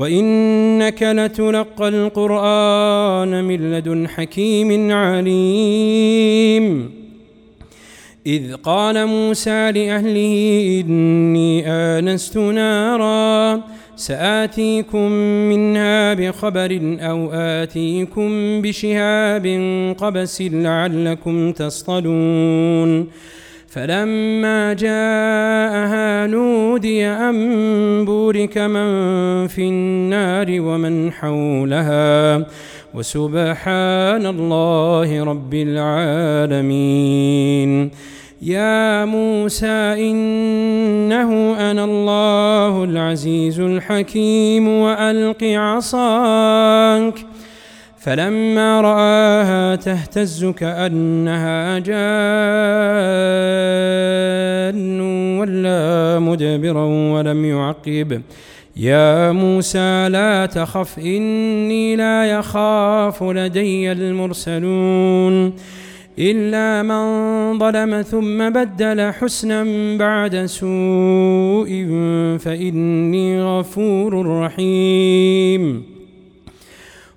وإنك لتلقى القرآن من لدن حكيم عليم. إذ قال موسى لأهله إني آنست نارا سآتيكم منها بخبر أو آتيكم بشهاب قبس لعلكم تصطلون. فلما جاءها نودي أن بورك من في النار ومن حولها. وسبحان الله رب العالمين. يا موسى إنه أنا الله العزيز الحكيم وألق عصاك. فلما رآها تهتز كأنها جان ولا مدبرا ولم يعقب. يا موسى لا تخف إني لا يخاف لدي المرسلون. إلا من ظلم ثم بدل حسنا بعد سوء فإني غفور رحيم.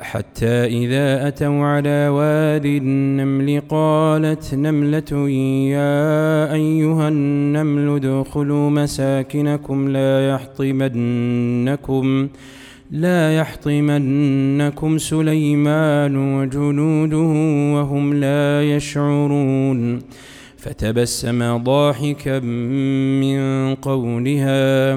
حتى إذا أتوا على وادي النمل قالت نملة يا أيها النمل ادخلوا مساكنكم لا يحطمنكم لا يحطمنكم سليمان وجنوده وهم لا يشعرون فتبسم ضاحكا من قولها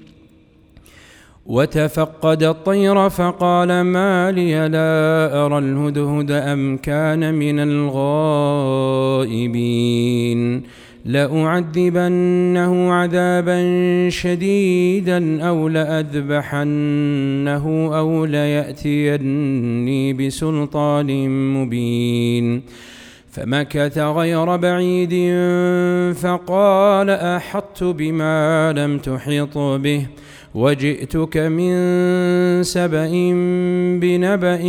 وتفقد الطير فقال ما لي لا أرى الهدهد أم كان من الغائبين. لأعذبنه عذابا شديدا أو لأذبحنه أو ليأتيني بسلطان مبين. فمكث غير بعيد فقال أحطت بما لم تحط به. وجئتك من سبأ بنبأ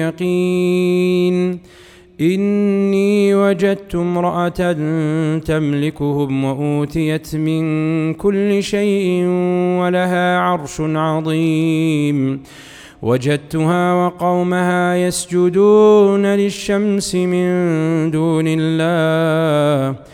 يقين. إني وجدت امرأة تملكهم وأوتيت من كل شيء ولها عرش عظيم. وجدتها وقومها يسجدون للشمس من دون الله.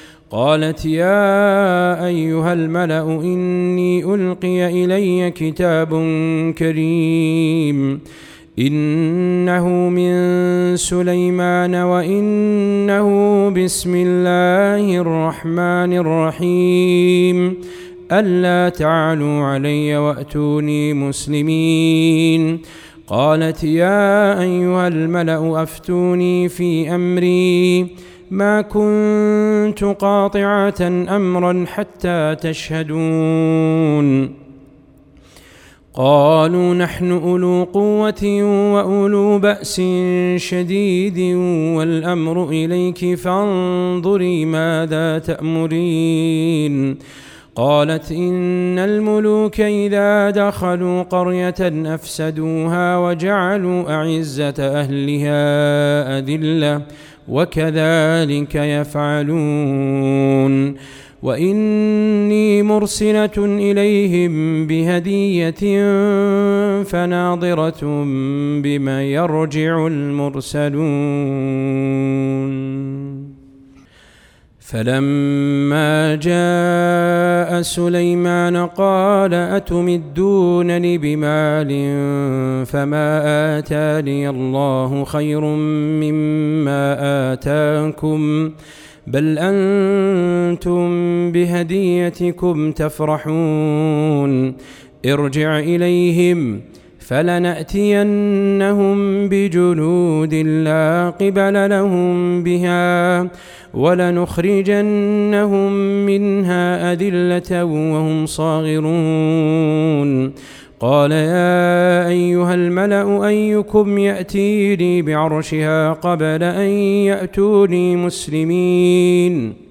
قالت يا أيها الملأ إني ألقي إلي كتاب كريم إنه من سليمان وإنه بسم الله الرحمن الرحيم ألا تعلوا علي وأتوني مسلمين قالت يا أيها الملأ أفتوني في أمري ما كنت قاطعة أمرا حتى تشهدون. قالوا نحن أولو قوة وأولو بأس شديد والأمر إليك فانظري ماذا تأمرين. قالت إن الملوك إذا دخلوا قرية أفسدوها وجعلوا أعزة أهلها أذلة. وكذلك يفعلون. وإني مرسلة إليهم بهدية فناظرة بما يرجع المرسلون. فلما جاء سليمان قال أتمدونني بمال فما آتاني الله خير مما آتاكم بل أنتم بهديتكم تفرحون ارجع إليهم فلنأتينهم بجنود لا قبل لهم بها ولنخرجنهم منها أذلة وهم صاغرون. قال يا أيها الملأ أيكم يأتيني بعرشها قبل أن يأتوني مسلمين.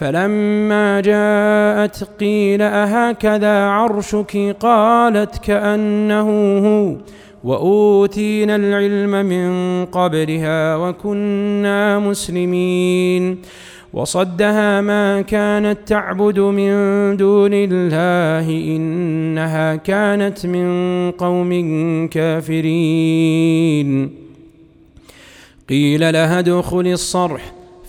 فلما جاءت قيل أهكذا عرشك قالت كأنه هو وأوتينا العلم من قبلها وكنا مسلمين وصدها ما كانت تعبد من دون الله إنها كانت من قوم كافرين قيل لها ادخل الصرح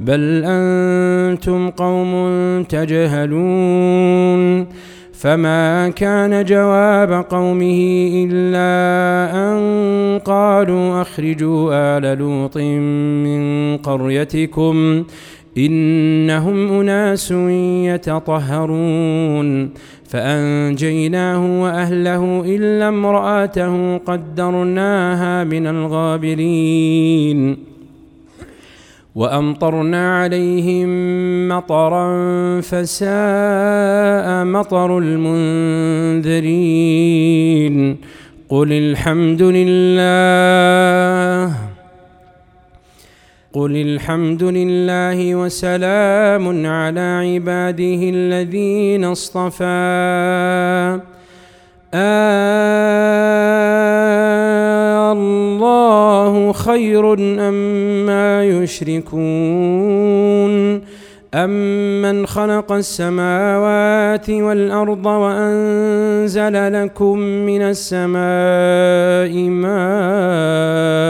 بل أنتم قوم تجهلون فما كان جواب قومه إلا أن قالوا أخرجوا آل لوط من قريتكم إنهم أناس يتطهرون فأنجيناه وأهله إلا امرأته قدرناها من الغابرين وأمطرنا عليهم مطرا فساء مطر المنذرين. قل الحمد لله قل الحمد لله وسلام على عباده الذين اصطفى. آه الله. خير أما يشركون أمن خلق السماوات والأرض وأنزل لكم من السماء ماءً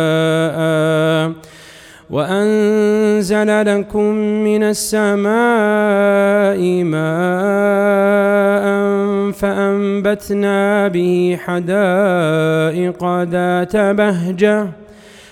وأنزل لكم من السماء ماء فأنبتنا به حدائق ذات بهجة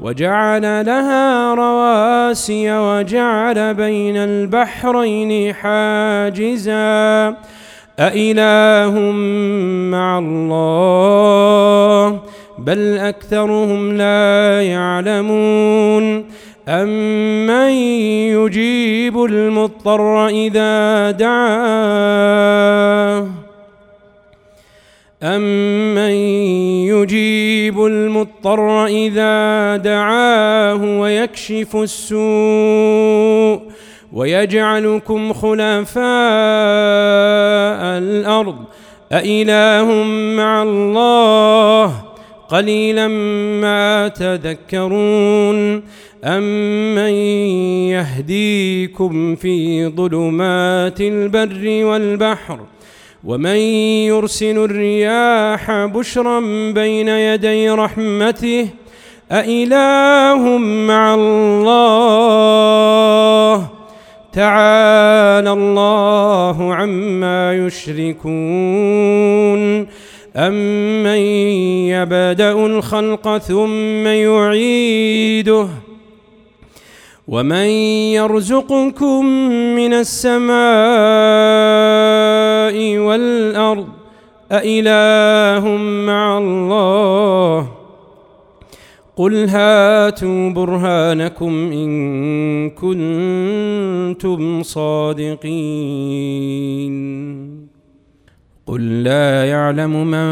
وجعل لها رواسي وجعل بين البحرين حاجزا. أإله مع الله بل أكثرهم لا يعلمون. أمن يجيب المضطر إذا دعاه؟ أمن يجيب المضطر إذا دعاه ويكشف السوء ويجعلكم خلفاء الأرض أإله مع الله قليلا ما تذكرون أمن يهديكم في ظلمات البر والبحر ومن يرسل الرياح بشرا بين يدي رحمته أإله مع الله تعالى الله عما يشركون أمن يبدأ الخلق ثم يعيده ومن يرزقكم من السماء والأرض أإله مع الله قل هاتوا برهانكم إن كنتم صادقين قل لا يعلم من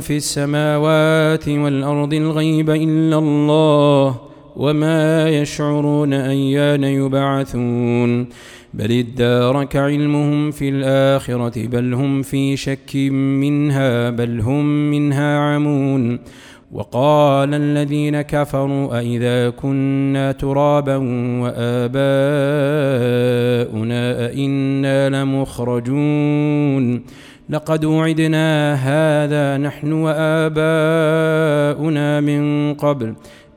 في السماوات والأرض الغيب إلا الله وما يشعرون أيان يبعثون. بل ادارك علمهم في الآخرة بل هم في شك منها بل هم منها عمون. وقال الذين كفروا أئذا كنا ترابا وآباؤنا أئنا لمخرجون. لقد وعدنا هذا نحن وآباؤنا من قبل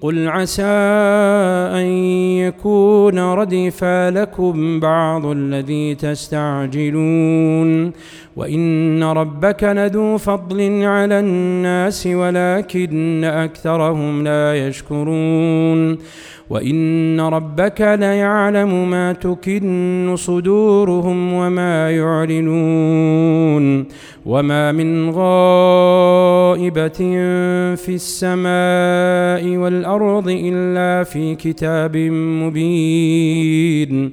قل عسى أن يكون ردف لكم بعض الذي تستعجلون وإن ربك لذو فضل على الناس ولكن أكثرهم لا يشكرون وإن ربك ليعلم ما تكن صدورهم وما يعلنون وما من غائبة في السماء والأرض إلا في كتاب مبين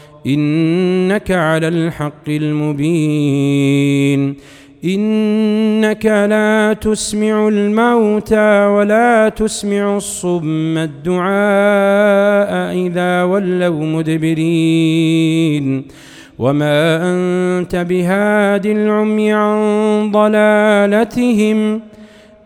إنك على الحق المبين. إنك لا تسمع الموتى ولا تسمع الصم الدعاء إذا ولوا مدبرين. وما أنت بهاد العمي عن ضلالتهم.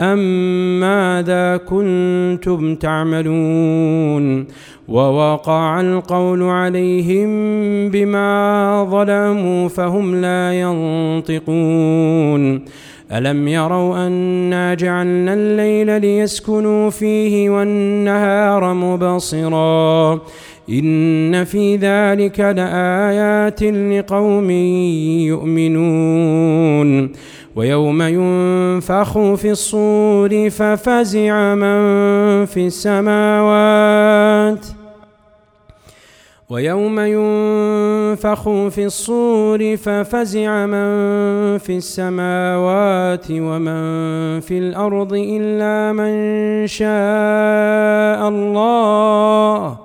أم ماذا كنتم تعملون ووقع القول عليهم بما ظلموا فهم لا ينطقون ألم يروا أنا جعلنا الليل ليسكنوا فيه والنهار مبصرا إن في ذلك لآيات لقوم يؤمنون ويوم ينفخ في الصور ففزع من في السماوات. ويوم ينفخ في الصور ففزع من في السماوات ومن في الأرض إلا من شاء الله.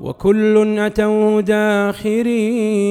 وكل أتوا داخرين.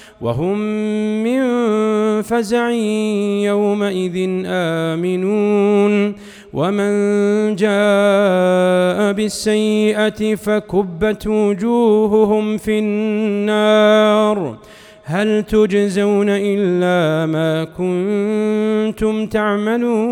وهم من فزع يومئذ آمنون. ومن جاء بالسيئة فكبت وجوههم في النار. هل تجزون إلا ما كنتم تعملون؟